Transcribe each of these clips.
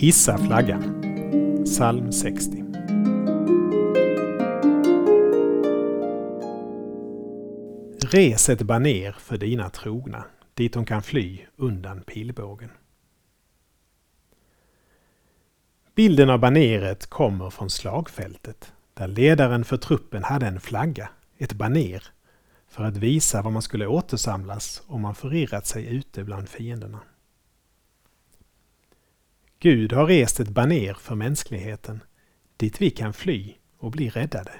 Hissa flaggan. Psalm 60. Res ett baner för dina trogna, dit de kan fly undan pilbågen. Bilden av baneret kommer från slagfältet, där ledaren för truppen hade en flagga, ett baner, för att visa var man skulle återsamlas om man förirrat sig ute bland fienderna. Gud har rest ett baner för mänskligheten, dit vi kan fly och bli räddade.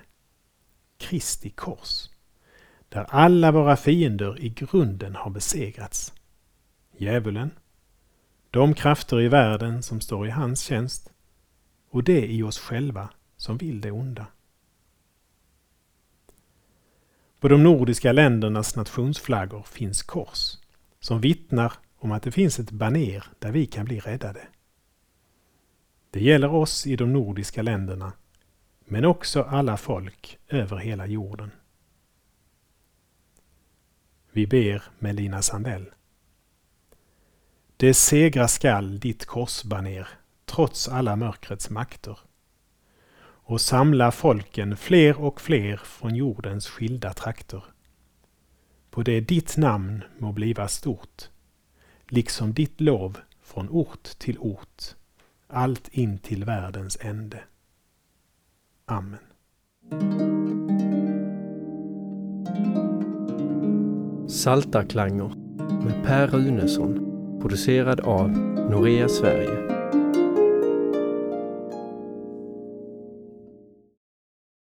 Kristi kors, där alla våra fiender i grunden har besegrats. Djävulen, de krafter i världen som står i hans tjänst och det i oss själva som vill det onda. På de nordiska ländernas nationsflaggor finns kors som vittnar om att det finns ett baner där vi kan bli räddade. Det gäller oss i de nordiska länderna, men också alla folk över hela jorden. Vi ber med Lina Sandell. Det segra skall ditt korsbaner trots alla mörkrets makter och samla folken fler och fler från jordens skilda trakter. På det ditt namn må bliva stort, liksom ditt lov från ort till ort, allt in till världens ände. Amen. Saltarklanger med Per Runesson producerad av Norea Sverige